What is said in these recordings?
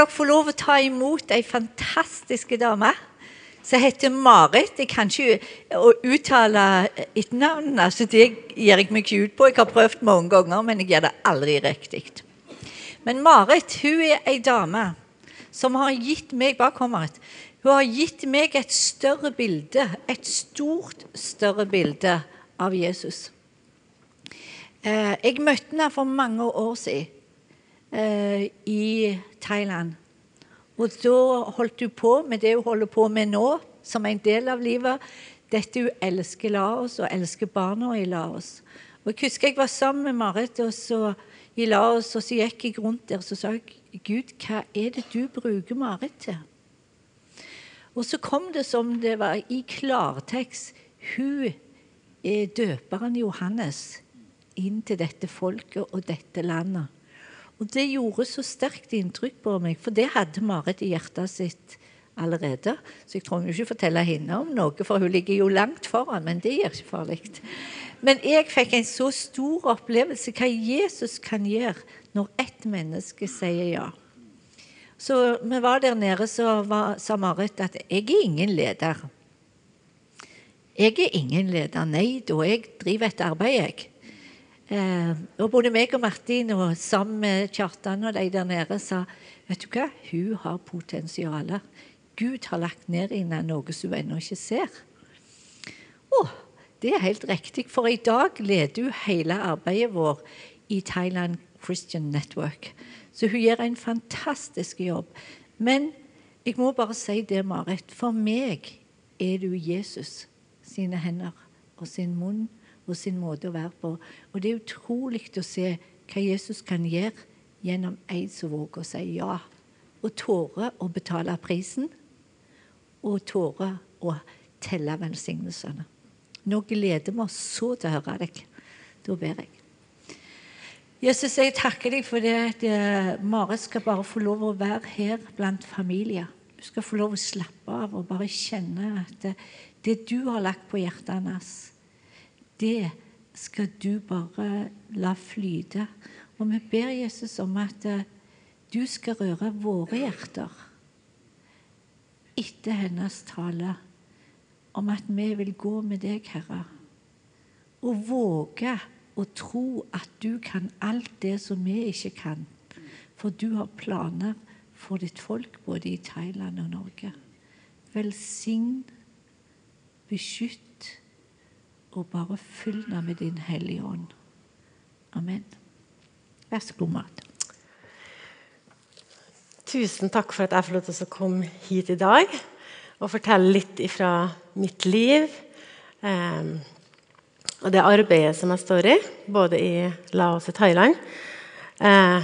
dere få lov å ta imot ei fantastisk dame som heter Marit. Jeg kan ikke uttale etternavnene, altså det gir jeg meg ikke ut på. Jeg har prøvd mange ganger, men jeg gjør det aldri riktig. Men Marit hun er ei dame som har gitt meg bakom Marit, hun har gitt meg et større bilde, et stort, større bilde av Jesus. Eh, jeg møtte henne for mange år siden eh, i Thailand. Og da holdt hun på med det hun holder på med nå, som en del av livet. Dette hun elsker Laos og elsker barna i Laos. Og Jeg husker jeg var sammen med Marit og så, i Laos, og så gikk jeg rundt der og så sa jeg, Gud, hva er det du bruker Marit til? Og så kom det som det var i klartekst. Hun er døperen Johannes inn til dette folket og dette landet. Og det gjorde så sterkt inntrykk på meg, for det hadde Marit i hjertet sitt allerede. Så jeg trenger jo ikke fortelle henne om noe, for hun ligger jo langt foran. Men det gjør ikke farlig. Men jeg fikk en så stor opplevelse hva Jesus kan gjøre når ett menneske sier ja. Så vi var der nede, så var, sa Marit at 'jeg er ingen leder'. Jeg er ingen leder, nei da. Jeg driver et arbeid, jeg. Eh, og både meg og Martin og sammen med Kjartan og de der nede sa vet du hva, hun har potensial. Gud har lagt ned i noe som hun ennå ikke ser. Å, det er helt riktig, for i dag leder hun hele arbeidet vår i Thailand Christian Network. Så hun gjør en fantastisk jobb. Men jeg må bare si det, Marit. For meg er du Jesus sine hender og sin munn og sin måte å være på. Og det er utrolig å se hva Jesus kan gjøre gjennom en som våger å si ja. Og tåre å betale prisen. Og tåre å telle velsignelsene. Nå gleder vi oss så til å høre deg. Da ber jeg. Jesus, jeg takker deg for det at eh, Marit skal bare få lov å være her blant familier. Du skal få lov å slappe av og bare kjenne at det, det du har lagt på hjertet hennes, det skal du bare la flyte. Og vi ber Jesus om at eh, du skal røre våre hjerter etter hennes tale om at vi vil gå med deg, Herre, og våge å tro at du kan alt det som vi ikke kan. For du har planer for ditt folk både i Thailand og Norge. Velsign, beskytt og bare fyll det med din Hellige Ånd. Amen. Vær så god, Mat. Tusen takk for at jeg får lov til å komme hit i dag og fortelle litt fra mitt liv. Um, og det arbeidet som jeg står i, både i Laos og Thailand. Uh,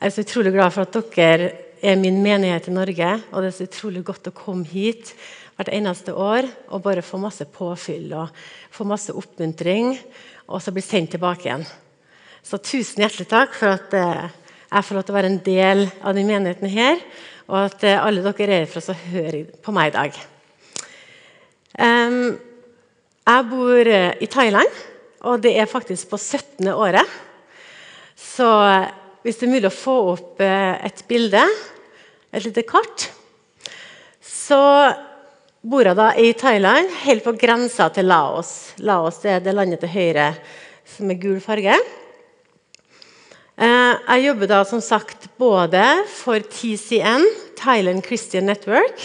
jeg er så utrolig glad for at dere er min menighet i Norge. Og det er så utrolig godt å komme hit hvert eneste år og bare få masse påfyll og få masse oppmuntring, og så bli sendt tilbake igjen. Så tusen hjertelig takk for at eh, jeg får lov til å være en del av denne menigheten her, og at eh, alle dere er fra så hører på meg i dag. Jeg bor eh, i Thailand, og det er faktisk på 17. året. Så hvis det er mulig å få opp et bilde, et lite kart, så bor da i Thailand, helt på grensa til Laos. Laos er det landet til høyre som er gul farge. Eh, jeg jobber da som sagt både for TCN, Thailand Christian Network,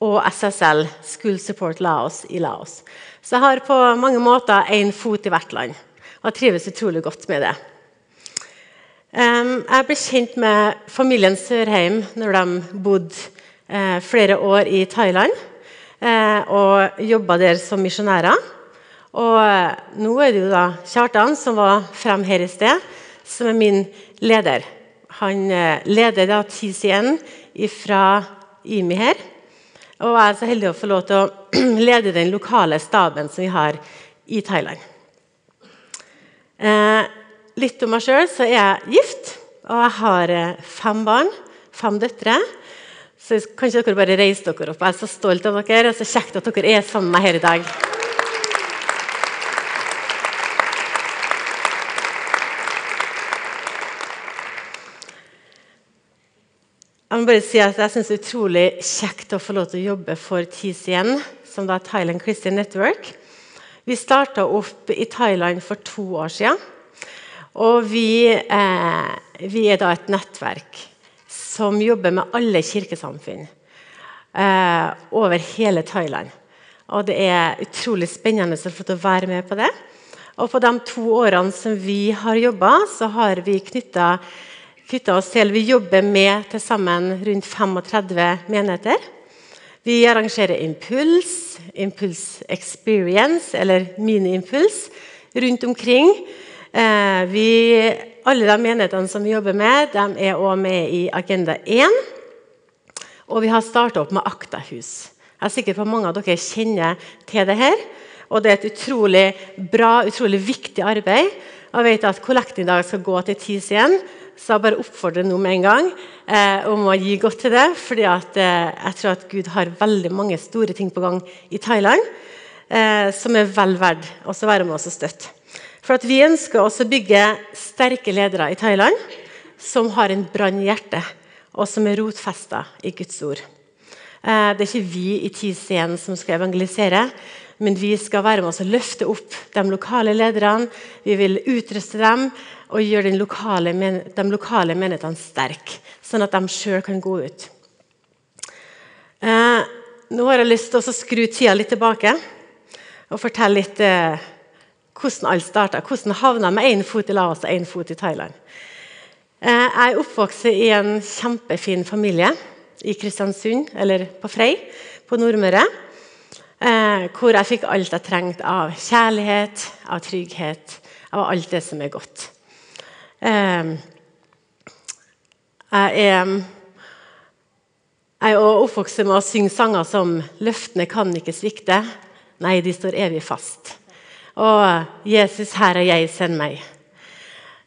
og SSL, School Support Laos, i Laos. Så jeg har på mange måter én fot i hvert land. Og jeg trives utrolig godt med det. Jeg ble kjent med familien Sørheim når de bodde eh, flere år i Thailand. Eh, og jobba der som misjonærer. Og eh, nå er det jo da Kjartan, som var frem her i sted, som er min leder. Han eh, leder da TCN fra IMI her. Og jeg er så heldig å få lov til å lede den lokale staben som vi har i Thailand. Eh, litt om meg sjøl, så er jeg gift, og jeg har fem barn. Fem døtre. Så kanskje dere bare reise dere opp. Jeg er så stolt av dere. og Så kjekt at dere er sammen med meg her i dag. Jeg må bare si at jeg syns det er utrolig kjekt å få lov til å jobbe for TCN, som da er Thailand Christian Network. Vi starta opp i Thailand for to år siden. Og vi, eh, vi er da et nettverk som jobber med alle kirkesamfunn eh, over hele Thailand. Og det er utrolig spennende å få være med på det. Og på de to årene som vi har jobba, så har vi knytta oss til Vi jobber med til sammen rundt 35 menigheter. Vi arrangerer Impuls, Impuls Experience eller Mini-impuls rundt omkring. Eh, vi, alle de menighetene som vi jobber med, de er også med i Agenda 1. Og vi har starta opp med Aktahus. Jeg er sikker på at mange av dere kjenner til det her. Og det er et utrolig bra, utrolig viktig arbeid. Jeg vet at kollekten i dag skal gå til TIS igjen, så jeg bare oppfordrer nå med en gang eh, om å gi godt til det. fordi eh, jeg tror at Gud har veldig mange store ting på gang i Thailand eh, som er vel verdt å være med oss og støtte. For at Vi ønsker også å bygge sterke ledere i Thailand som har en brann i og som er rotfesta i Guds ord. Eh, det er ikke vi i TCN som skal evangelisere, men vi skal være med oss og løfte opp de lokale lederne. Vi vil utruste dem og gjøre lokale, de lokale menighetene sterke, sånn at de sjøl kan gå ut. Eh, nå har jeg lyst til å skru tida litt tilbake og fortelle litt eh, hvordan alt starta. Hvordan havna med én fot i Laos og én fot i Thailand. Eh, jeg er oppvokst i en kjempefin familie i Kristiansund, eller på Frei på Nordmøre. Eh, hvor jeg fikk alt jeg trengte av kjærlighet, av trygghet, av alt det som er godt. Eh, jeg er, jeg er oppvokst med å synge sanger som 'Løftene kan ikke svikte'. Nei, de står evig fast. Og 'Jesus, her er jeg, send meg'.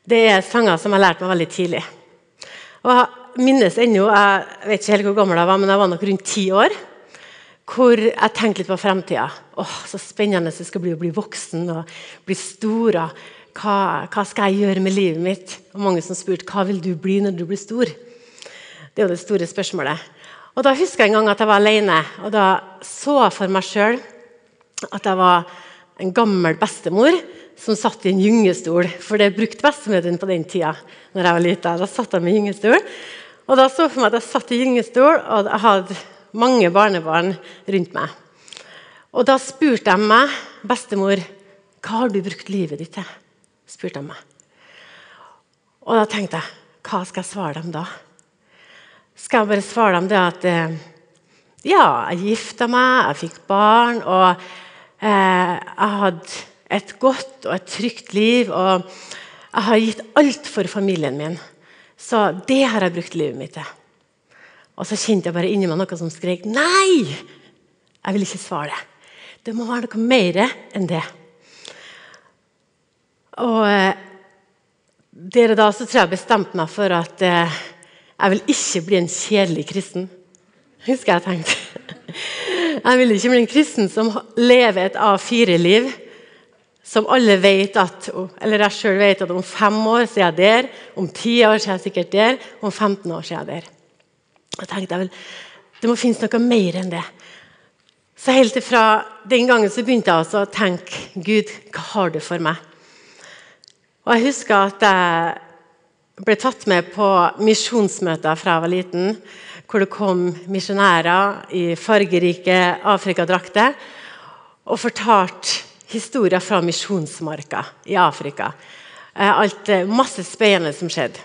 Det er sanger som jeg har lært meg veldig tidlig. Og Jeg minnes ennå Jeg vet ikke helt hvor gammel jeg var, men jeg var nok rundt ti år. Hvor jeg tenkte litt på fremtida. Åh, så spennende det skal bli å bli voksen og bli stor. Hva, hva, skal jeg gjøre med livet mitt? Og mange som spurte hva vil du bli når du blir stor. Det er jo det store spørsmålet. Og Da husker jeg en gang at jeg var alene. og Da så jeg for meg sjøl at jeg var en gammel bestemor som satt i en gyngestol. For det brukte bestemødrene på den tida. Når jeg var lite. Da satt de i gyngestol. Og da så for meg at jeg satt i gyngestol, og jeg hadde mange barnebarn rundt meg. Og da spurte jeg meg, 'Bestemor, hva har du brukt livet ditt til?' spurte jeg meg. Og da tenkte jeg, hva skal jeg svare dem da? Skal jeg bare svare dem det at eh, ja, jeg gifta meg, jeg fikk barn, og jeg hadde et godt og et trygt liv. Og jeg har gitt alt for familien min. Så det har jeg brukt livet mitt til. Og så kjente jeg bare inni meg noe som skrek nei! Jeg vil ikke svare det. Det må være noe mer enn det. Og eh, dere da så tror jeg bestemte meg for at eh, jeg vil ikke bli en kjedelig kristen. Husker jeg tenkte. Jeg vil ikke bli en kristen som lever et A4-liv som alle vet at eller jeg selv vet at om fem år så er jeg der, om ti år så er jeg sikkert der, om 15 år så er jeg der. Jeg tenkte jeg vel, Det må finnes noe mer enn det. Så Helt fra den gangen så begynte jeg altså å tenke Gud, hva har du for meg? Og Jeg husker at jeg ble tatt med på misjonsmøter fra jeg var liten, hvor det kom misjonærer i fargerike afrikadrakter og fortalte historier fra misjonsmarka i Afrika. Eh, alt, eh, masse spennende som skjedde.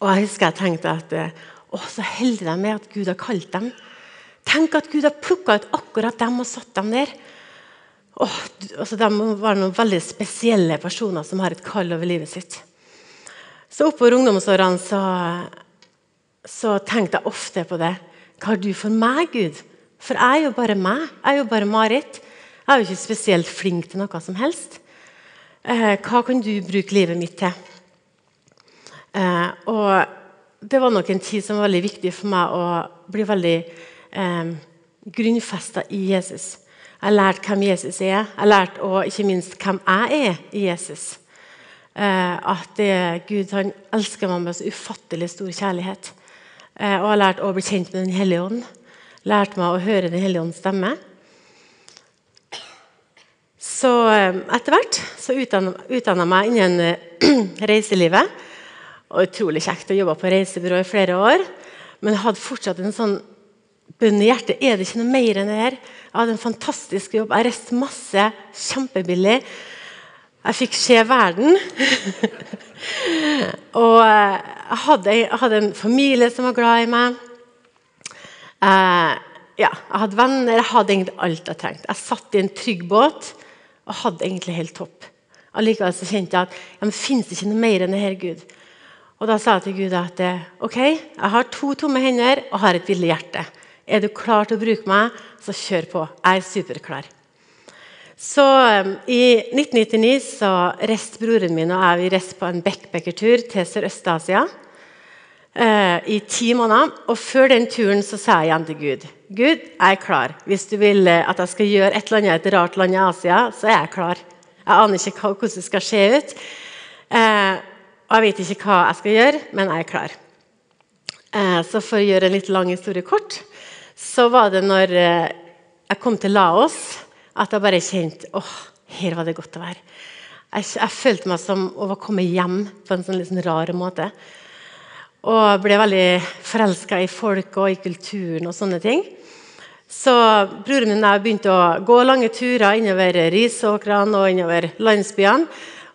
Og jeg husker jeg tenkte at eh, å, så heldige de er at Gud har kalt dem. Tenk at Gud har plukka ut akkurat dem og satt dem der. Åh, altså De var noen veldig spesielle personer som har et kall over livet sitt. Så oppover ungdomsårene så, så tenkte jeg ofte på det. Hva har du for meg, Gud? For jeg er jo bare meg. Jeg er jo bare Marit. Jeg er jo ikke spesielt flink til noe som helst. Eh, hva kan du bruke livet mitt til? Eh, og Det var nok en tid som var veldig viktig for meg å bli veldig eh, grunnfesta i Jesus. Jeg har lært hvem Jesus er, jeg har lært og ikke minst hvem jeg er i Jesus. Eh, at det, Gud han elsker meg med så ufattelig stor kjærlighet. Eh, og har lært å bli kjent med Den hellige ånd. Lært meg å høre Den hellige ånds stemme. Så eh, etter hvert så utdanna jeg meg innen eh, reiselivet. Og utrolig kjekt å jobbe på reisebyrå i flere år. Men jeg hadde fortsatt en sånn bønn i hjertet. Er det ikke noe mer enn det her? Jeg hadde en fantastisk jobb. Jeg reiste masse, kjempebillig. Jeg fikk se verden. og eh, jeg hadde, jeg hadde, en familie som var glad i meg. Uh, ja, jeg hadde venner, jeg hadde egentlig alt jeg trengte. Jeg satt i en trygg båt og hadde egentlig helt topp. Allikevel så kjente jeg at ja, men finnes det ikke noe mer enn det her, Gud. Og Da sa jeg til Gud at eh, ok, jeg har to tomme hender og har et villig hjerte. Er du klar til å bruke meg, så kjør på. Jeg er superklar. Så um, I 1999 så reiste broren min og jeg vi reiste på en backpackertur til Sørøst-Asia. Uh, I ti måneder. Og før den turen så sa jeg igjen til Gud Gud, jeg er klar. Hvis du vil at jeg skal gjøre et eller annet et rart land i Asia, så er jeg klar. Jeg aner ikke hvordan det skal se ut. Uh, og jeg vet ikke hva jeg skal gjøre, men jeg er klar. Uh, så for å gjøre en litt lang historie kort, så var det når jeg kom til Laos, at jeg bare kjente åh, her var det godt å være. Jeg, jeg følte meg som å komme hjem på en sånn, sånn rar måte. Og ble veldig forelska i folk og i kulturen og sånne ting. Så broren min og jeg begynte å gå lange turer innover risåkrene og innover landsbyene.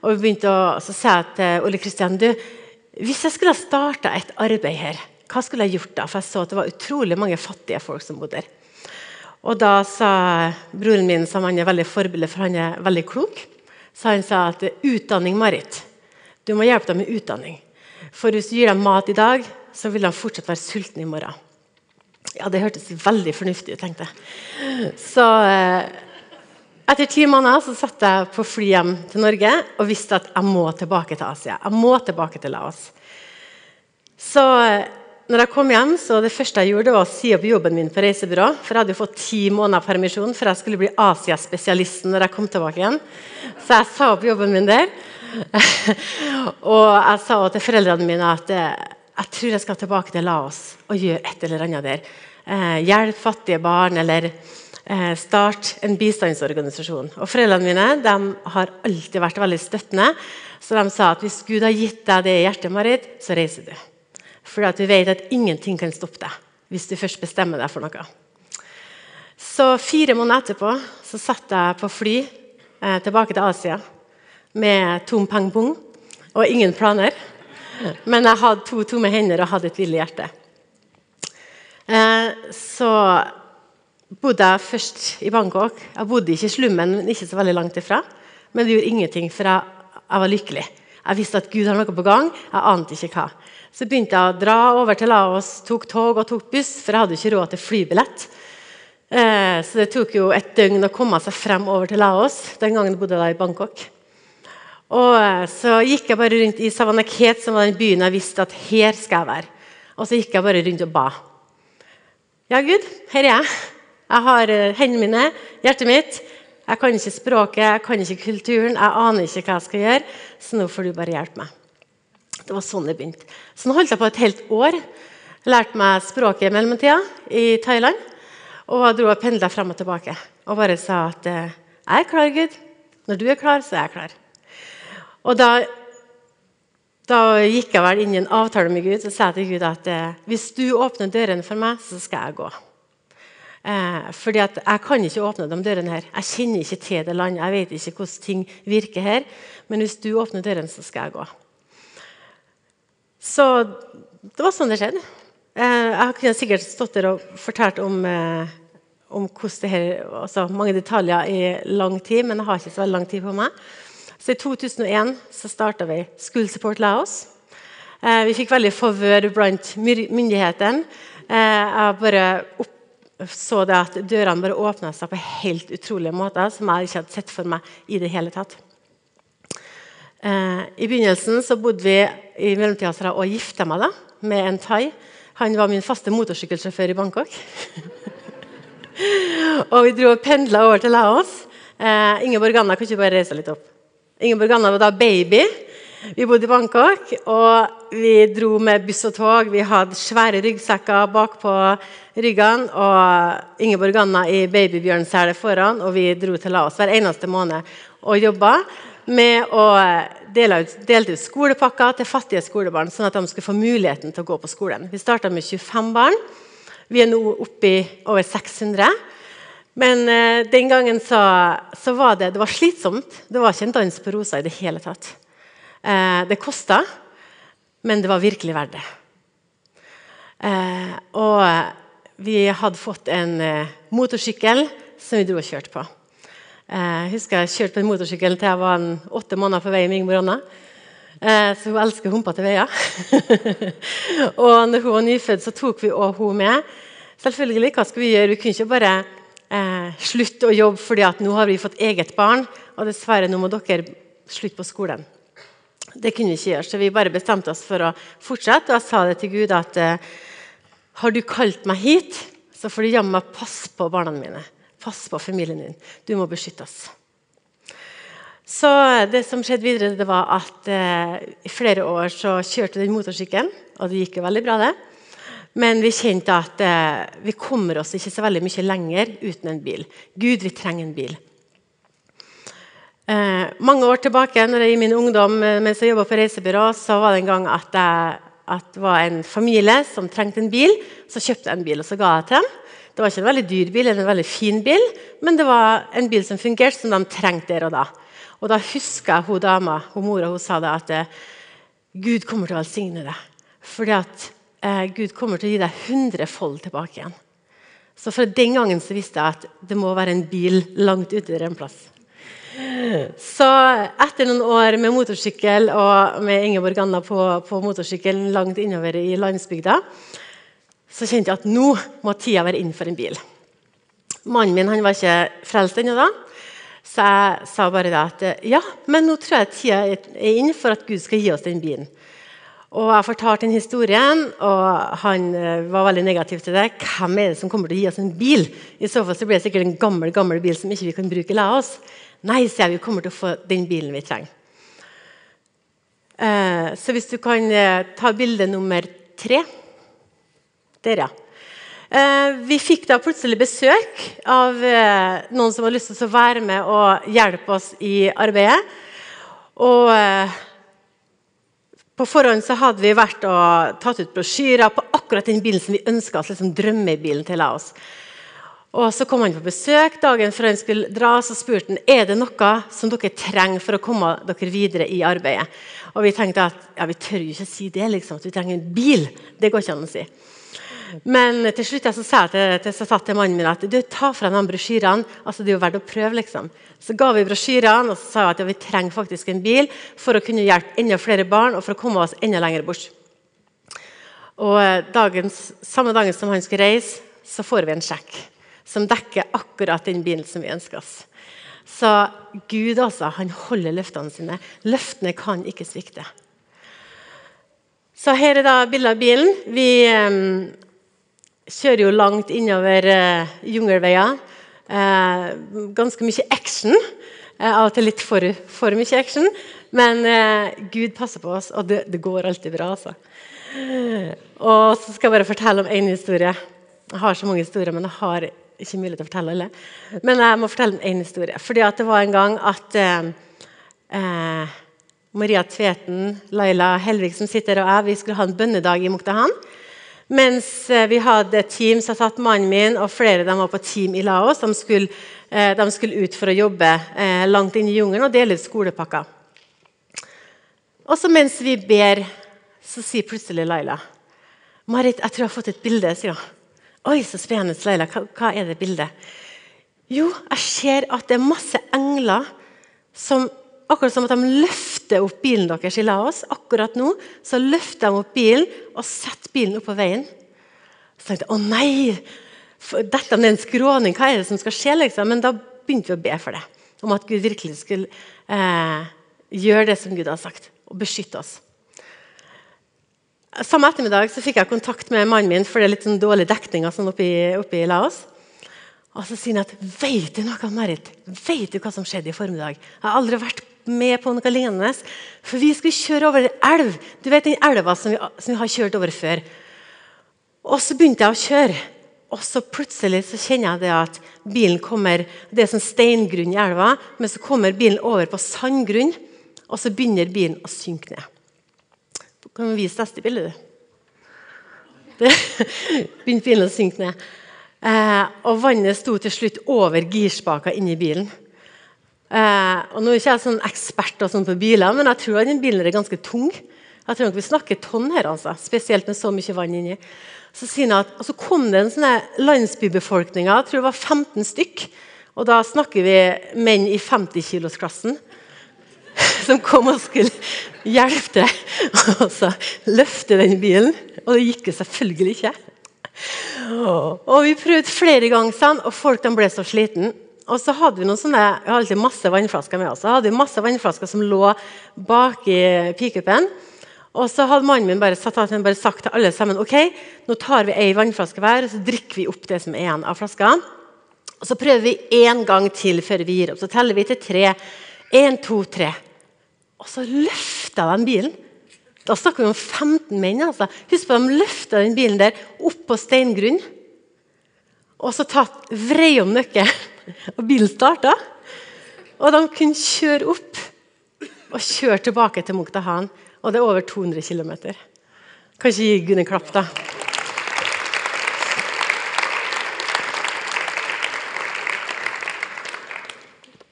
Og vi begynte å, Så sa jeg til Ole Kristian du, hvis jeg skulle ha starta et arbeid her, hva skulle jeg gjort da? For jeg så at det var utrolig mange fattige folk som bodde der. Og da sa broren min, som han er veldig forbilde, for han er veldig klok, så han sa at utdanning, Marit. Du må hjelpe dem med utdanning. For hvis du gir dem mat i dag, så vil de fortsatt være sultne i morgen. Ja, Det hørtes veldig fornuftig ut, tenkte jeg. Så eh, etter ti måneder så satt jeg på fly hjem til Norge og visste at jeg må tilbake til Asia. Jeg må tilbake til Laos. Så eh, når jeg kom hjem, så det første jeg gjorde, var å si opp jobben min på reisebyrå. For jeg hadde jo fått ti måneder permisjon for jeg skulle bli Asiaspesialisten når jeg kom tilbake igjen. Så jeg sa opp jobben min der. og jeg sa til foreldrene mine at eh, jeg tror jeg skal tilbake til Laos og gjøre et eller annet der. Eh, hjelp fattige barn eller eh, start en bistandsorganisasjon. Og Foreldrene mine de har alltid vært veldig støttende. Så de sa at hvis Gud har gitt deg det i hjertet, Marit, så reiser du. For du vet at ingenting kan stoppe deg hvis du først bestemmer deg for noe. Så Fire måneder etterpå så satt jeg på fly eh, tilbake til Asia med tom peng pung og ingen planer. Men jeg hadde to tomme hender og hadde et lille hjerte. Eh, så bodde jeg først i Bangkok. Jeg bodde ikke i slummen, men ikke så veldig langt ifra. Men det gjorde ingenting, for jeg, jeg var lykkelig. Jeg visste at Gud hadde noe på gang. Jeg ante ikke hva. Så begynte jeg å dra over til Laos, tok tog og tok buss, for jeg hadde ikke råd til flybillett. Eh, så det tok jo et døgn å komme seg frem over til Laos. Den gangen bodde jeg i Bangkok. Og eh, Så gikk jeg bare rundt i Savanaket, som var den byen jeg visste at her skal jeg være. Og så gikk jeg bare rundt og ba. Ja, Gud, her er jeg. Jeg har eh, hendene mine, hjertet mitt. Jeg kan ikke språket, jeg kan ikke kulturen, jeg aner ikke hva jeg skal gjøre. Så nå får du bare hjelpe meg. Det var sånn det begynte. Så nå holdt jeg på et helt år. Lærte meg språket i mellomtida i Thailand. Og dro og pendla frem og tilbake. Og bare sa at eh, jeg er klar, Gud. Når du er klar, så er jeg klar. Og da, da, gikk jeg vel inn i en avtale med Gud og sa til Gud at eh, hvis du åpner dørene for meg, så skal jeg gå. Eh, fordi at Jeg kan ikke åpne de dørene her. Jeg kjenner ikke til det landet. Jeg vet ikke hvordan ting virker her. Men hvis du åpner dørene, så skal jeg gå. Så det var sånn det skjedde. Eh, jeg kunne sikkert stått der og fortalt om, eh, om her, altså mange detaljer i lang tid, men jeg har ikke så veldig lang tid på meg. Så I 2001 så starta vi School Support Laos. Eh, vi fikk veldig favør blant myndighetene. Eh, jeg bare opp, så det at dørene bare åpna seg på helt utrolige måter som jeg ikke hadde sett for meg i det hele tatt. Eh, I begynnelsen så bodde vi i mellomtida og gifta meg da, med en thai. Han var min faste motorsykkelsjåfør i Bangkok. og vi dro og pendla over til Laos. Eh, Ingeborg Anna, kan ikke bare reise litt opp? Ingeborg Anna var da baby. Vi bodde i Bangkok, og vi dro med buss og tog. Vi hadde svære ryggsekker bakpå ryggene. Og Ingeborg Anna i babybjørnsele foran. Og vi dro til Laos hver eneste måned og jobba med å dele ut, delte ut skolepakker til fattige skolebarn, sånn at de skulle få muligheten til å gå på skolen. Vi starta med 25 barn. Vi er nå oppe i over 600. Men eh, den gangen så, så, var det, det var slitsomt. Det var ikke en dans på rosa i det hele tatt. Eh, det kosta, men det var virkelig verdt det. Eh, og vi hadde fått en eh, motorsykkel som vi dro og kjørte på. Eh, jeg husker jeg kjørte på en motorsykkel til jeg var en, åtte måneder på vei med Ingeborg Anna. Eh, så hun elsker humpete veier. og når hun var nyfødt, så tok vi også hun med. Selvfølgelig, hva skal Vi gjøre? Vi kunne ikke bare eh, slutte å jobbe fordi at nå har vi fått eget barn, og dessverre nå må dere slutte på skolen. Det kunne vi ikke gjøre, så vi bare bestemte oss for å fortsette. Og jeg sa det til Gud at eh, har du kalt meg hit, så får du jammen meg passe på barna mine. Pass på familien din. Du må beskytte oss. Så det som skjedde videre, det var at eh, i flere år så kjørte den motorsykkelen. Og det gikk jo veldig bra, det. Men vi kjente at eh, vi kommer oss ikke så veldig mye lenger uten en bil. Gud, vi trenger en bil. Eh, mange år tilbake når jeg, i min ungdom eh, mens jeg jobba på reisebyrå, så var det en gang at, jeg, at det var en familie som trengte en bil. Så kjøpte jeg en bil og så ga jeg til dem. Det var ikke en veldig dyr bil, eller en veldig fin bil, men det var en bil som fungerte som de trengte der og da. Og da husker jeg hun dama, hun mora hun sa det at eh, Gud kommer til å velsigne deg. Fordi at eh, Gud kommer til å gi deg hundrefold tilbake igjen. Så fra den gangen så visste jeg at det må være en bil langt ute der en plass. Så etter noen år med motorsykkel og med Ingeborg Anna på, på motorsykkelen langt innover i landsbygda, så kjente jeg at nå må tida være inn for en bil. Mannen min han var ikke frelst ennå da, så jeg sa bare da at ja, men nå tror jeg tida er inn for at Gud skal gi oss den bilen. Og Jeg fortalte den historien, og han eh, var veldig negativ til det. Hvem er det som kommer til å gi oss en bil? I så fall så blir det sikkert en gammel gammel bil som ikke vi kan bruke. La oss. Nei, sier jeg, vi kommer til å få den bilen vi trenger. Eh, så hvis du kan eh, ta bilde nummer tre der, ja. Vi fikk da plutselig besøk av noen som hadde lyst til å være med og hjelpe oss i arbeidet. Og på forhånd så hadde vi vært og tatt ut brosjyrer på akkurat den bilen som vi ønska oss, liksom drømmebilen til oss. Og Så kom han på besøk dagen før han skulle dra, så spurte han er det noe som dere trenger for å komme dere videre i arbeidet. Og Vi tenkte at ja, vi tør jo ikke si det, liksom, at vi trenger en bil. Det går ikke an å si. Men til slutt så sa jeg til, til, til mannen min at du, ta fra de brosjyrene. Altså, det er jo verdt å prøve. liksom. Så ga vi brosjyrene og så sa jeg at ja, vi trenger faktisk en bil for å kunne hjelpe enda flere barn og for å komme oss enda lenger bort. Og eh, dagens, Samme dagen som han skulle reise, så får vi en sjekk som dekker akkurat den bilen som vi ønsker oss. Så Gud altså, han holder løftene sine. Løftene kan ikke svikte. Så her er da bildet av bilen. Vi, eh, kjører jo langt innover eh, jungelveier. Eh, ganske mye action. Eh, av og til litt for, for mye action. Men Gud passer på oss, og det, det går alltid bra. altså. Og så skal jeg bare fortelle om én historie. Jeg har så mange historier, men jeg har ikke mulighet til å fortelle alle. Men jeg må fortelle én historie. Fordi det var en gang at Maria Tveten, Laila Helvik som sitter og jeg, vi skulle ha en bønnedag i Muktahan. Mens eh, vi hadde et team som satt mannen min og flere av dem var på team i Laos. De skulle, eh, de skulle ut for å jobbe eh, langt inn i jungelen og dele ut skolepakker. Og så mens vi ber, så sier plutselig Laila Marit, jeg tror jeg har fått et bilde. sier hun. Oi, så spennende, Laila. Hva, hva er det bildet? Jo, jeg ser at det er masse engler som akkurat som at de løfter opp bilen deres i Laos. Akkurat nå så løfter de opp bilen og setter bilen opp på veien. Så tenkte jeg å nei, dette er en skråning, hva er det som skal skje? liksom? Men da begynte vi å be for det. Om at Gud virkelig skulle eh, gjøre det som Gud har sagt, og beskytte oss. Samme ettermiddag så fikk jeg kontakt med mannen min, for det er litt sånn dårlig dekning sånn oppe, i, Laos. Og så sier han at 'Vet du noe, Marit? Vet du hva som skjedde i formiddag?' Jeg har aldri vært med på noe lignende. For vi skulle kjøre over en elv. Du vet den elva som vi, som vi har kjørt over før. Og så begynte jeg å kjøre. Og så plutselig så kjenner jeg det at bilen kommer Det er sånn steingrunn i elva, men så kommer bilen over på sandgrunn, og så begynner bilen å synke ned. Kan du vise neste bilde, du? Det begynte bilen å synke ned. Eh, og vannet sto til slutt over girspaka inni bilen. Eh, og nå er ikke jeg sånn ekspert sånn på biler, men jeg tror den bilen er ganske tung. Jeg tror nok Vi snakker tonn her, altså, spesielt med så mye vann inni. Så, at, og så kom det en sånn landsbybefolkning, jeg tror det var 15 stykk. Og da snakker vi menn i 50-kilosklassen som kom og skulle hjelpe til å løfte den bilen. Og det gikk selvfølgelig ikke. Og Vi prøvde flere ganger, og folk ble så slitne. Og så hadde Vi noen sånne, vi hadde alltid masse vannflasker med oss. Så hadde vi masse vannflasker som lå baki pickupen. Og så hadde mannen min bare, satt, bare sagt til alle sammen ok, nå tar vi ei vannflaske hver og så drikker vi opp det som er igjen av flaskene. Og Så prøver vi én gang til før vi gir opp. Så teller vi til tre. Én, to, tre. Og så løfta de bilen. Da snakker vi om 15 menn. altså. Husk på De løfta den bilen der opp på steingrunn. Og så tatt vrei om nøkkelen, og bilen starta. Og de kunne kjøre opp og kjøre tilbake til Munktahan. Og det er over 200 km. Kan ikke gi Gunn en klapp, da.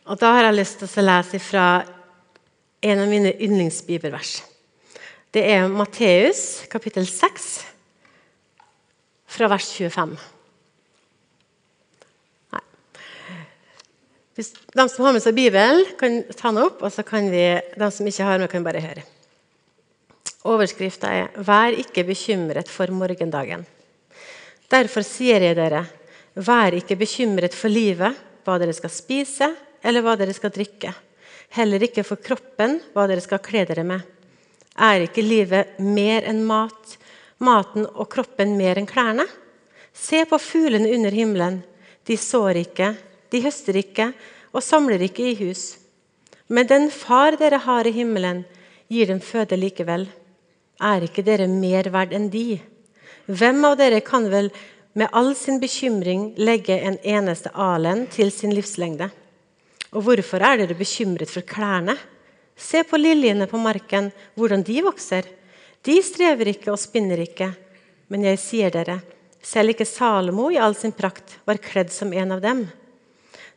Og Da har jeg lyst til å lese fra en av mine yndlingsbibelvers. Det er Matteus kapittel 6, fra vers 25. Hvis de som har med seg Bibelen, kan ta den opp. Og så kan vi, de som ikke har med, kan bare høre. Overskrifta er 'Vær ikke bekymret for morgendagen'. Derfor sier jeg dere, vær ikke bekymret for livet, hva dere skal spise, eller hva dere skal drikke. Heller ikke for kroppen, hva dere skal kle dere med. Er ikke livet mer enn mat, maten og kroppen mer enn klærne? Se på fuglene under himmelen. De sår ikke, de høster ikke og samler ikke i hus. Men den far dere har i himmelen, gir dem føde likevel. Er ikke dere mer verd enn de? Hvem av dere kan vel med all sin bekymring legge en eneste alen til sin livslengde? Og hvorfor er dere bekymret for klærne? Se på liljene på marken, hvordan de vokser. De strever ikke og spinner ikke. Men jeg sier dere, selv ikke Salomo i all sin prakt var kledd som en av dem.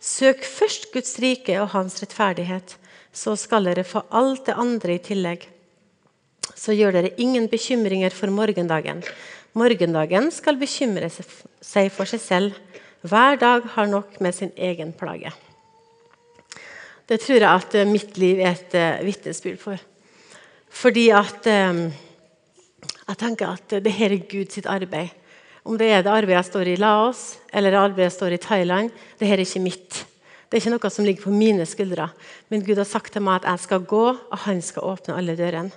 Søk først Guds rike og hans rettferdighet, så skal dere få alt det andre i tillegg så gjør dere ingen bekymringer for morgendagen. Morgendagen skal bekymre seg for seg selv. Hver dag har nok med sin egen plage. Det tror jeg at eh, mitt liv er et uh, vitnesbyrd for. Fordi at um, jeg tenker at det her er Guds arbeid. Om det er det arbeidet jeg står i Laos eller det arbeidet jeg står i Thailand, det her er ikke mitt. Det er ikke noe som ligger på mine skuldre. Men Gud har sagt til meg at jeg skal gå, og han skal åpne alle dørene.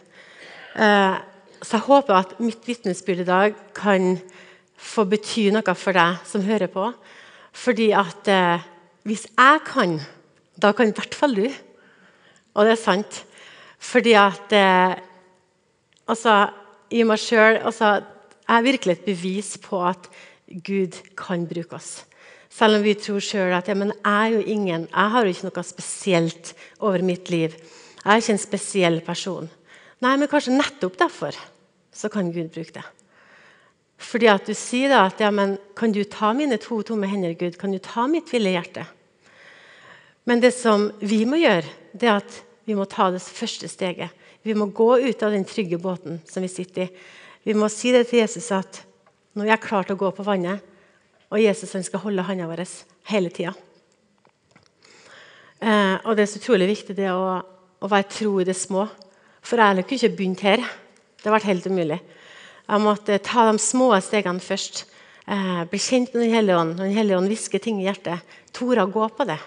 Eh, så jeg håper at mitt vitnesbyrd i dag kan få bety noe for deg som hører på. Fordi at eh, hvis jeg kan, da kan i hvert fall du. Og det er sant. Fordi at eh, altså, i meg sjøl er virkelig et bevis på at Gud kan bruke oss. Selv om vi tror sjøl at ja, men jeg er jo ingen, jeg har jo ikke noe spesielt over mitt liv. Jeg er ikke en spesiell person. Nei, men kanskje nettopp derfor så kan Gud bruke det. Fordi at du sier da at ja, men kan du ta mine to tomme hender, Gud? Kan du ta mitt ville hjerte? Men det som vi må gjøre, det er at vi må ta det første steget. Vi må gå ut av den trygge båten som vi sitter i. Vi må si det til Jesus at nå er jeg klar til å gå på vannet. Og Jesus han skal holde hånda vår hele tida. Eh, og det er så utrolig viktig det å, å være tro i det små. For jeg kunne ikke begynt her. Det ble helt umulig. Jeg måtte ta de små stegene først. Eh, bli kjent med Den hellige ånd. Den hellige ånd hvisker ting i hjertet, tore å gå på det.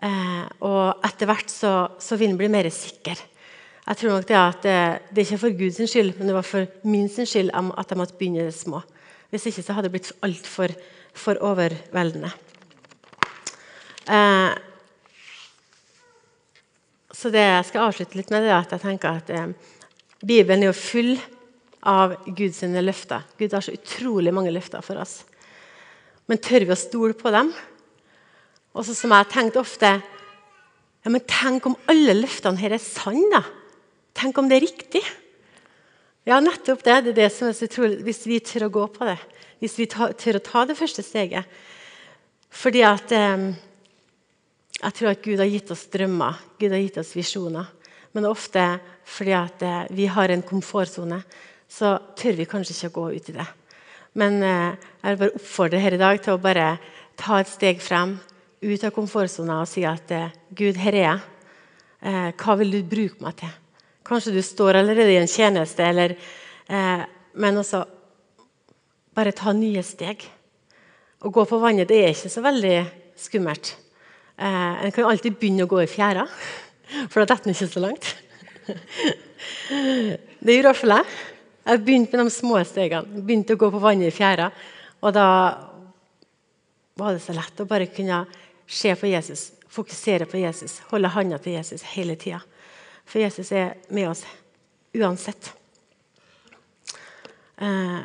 Eh, og etter hvert så, så vil en bli mer sikker. Jeg tror nok Det at det, det er ikke for Guds skyld, men det var for min skyld at jeg måtte begynne det små. Hvis ikke så hadde det blitt altfor for overveldende. Eh, så det jeg skal avslutte litt med, det er at jeg tenker at eh, Bibelen er jo full av Guds løfter. Gud har så utrolig mange løfter for oss. Men tør vi å stole på dem? Og så som jeg har tenkt ofte ja, men Tenk om alle løftene her er sanne? Tenk om det er riktig? Ja, nettopp det. Det er det som er så Hvis vi tør å gå på det. Hvis vi tør å ta det første steget. Fordi at eh, Jeg tror at Gud har gitt oss drømmer, Gud har gitt oss visjoner. Men ofte fordi at eh, vi har en komfortsone, så tør vi kanskje ikke å gå ut i det. Men eh, jeg vil bare oppfordre her i dag til å bare ta et steg frem ut av komfortsona og si at eh, Gud, her er jeg. Eh, hva vil du bruke meg til? Kanskje du står allerede i en tjeneste, eller, eh, men også bare ta nye steg. Å gå på vannet det er ikke så veldig skummelt. Eh, en kan alltid begynne å gå i fjæra, for da detter en ikke så langt. det gjorde iallfall jeg. Jeg begynte med de små stegene. Begynte å gå på vannet i fjæra. Og da var det så lett å bare kunne se på Jesus, fokusere på Jesus, holde handa til Jesus hele tida. For Jesus er med oss uansett. Eh,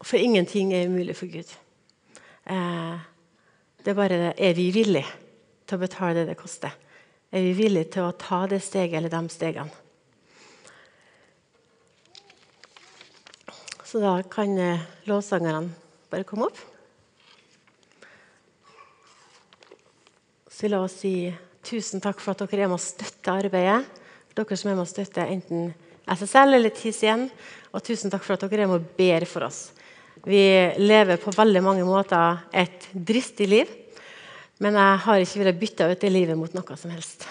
for ingenting er umulig for Gud. Eh, det er bare Er vi villige til å betale det det koster? Er vi villige til å ta det steget eller de stegene? Så da kan eh, lovsangerne bare komme opp. Så la oss si tusen takk for at dere er med å støtte arbeidet. Dere som er med å støtte enten SSL eller TCN. Og tusen takk for at dere er med og ber for oss. Vi lever på veldig mange måter et dristig liv. Men jeg har ikke villet bytte ut det livet mot noe som helst.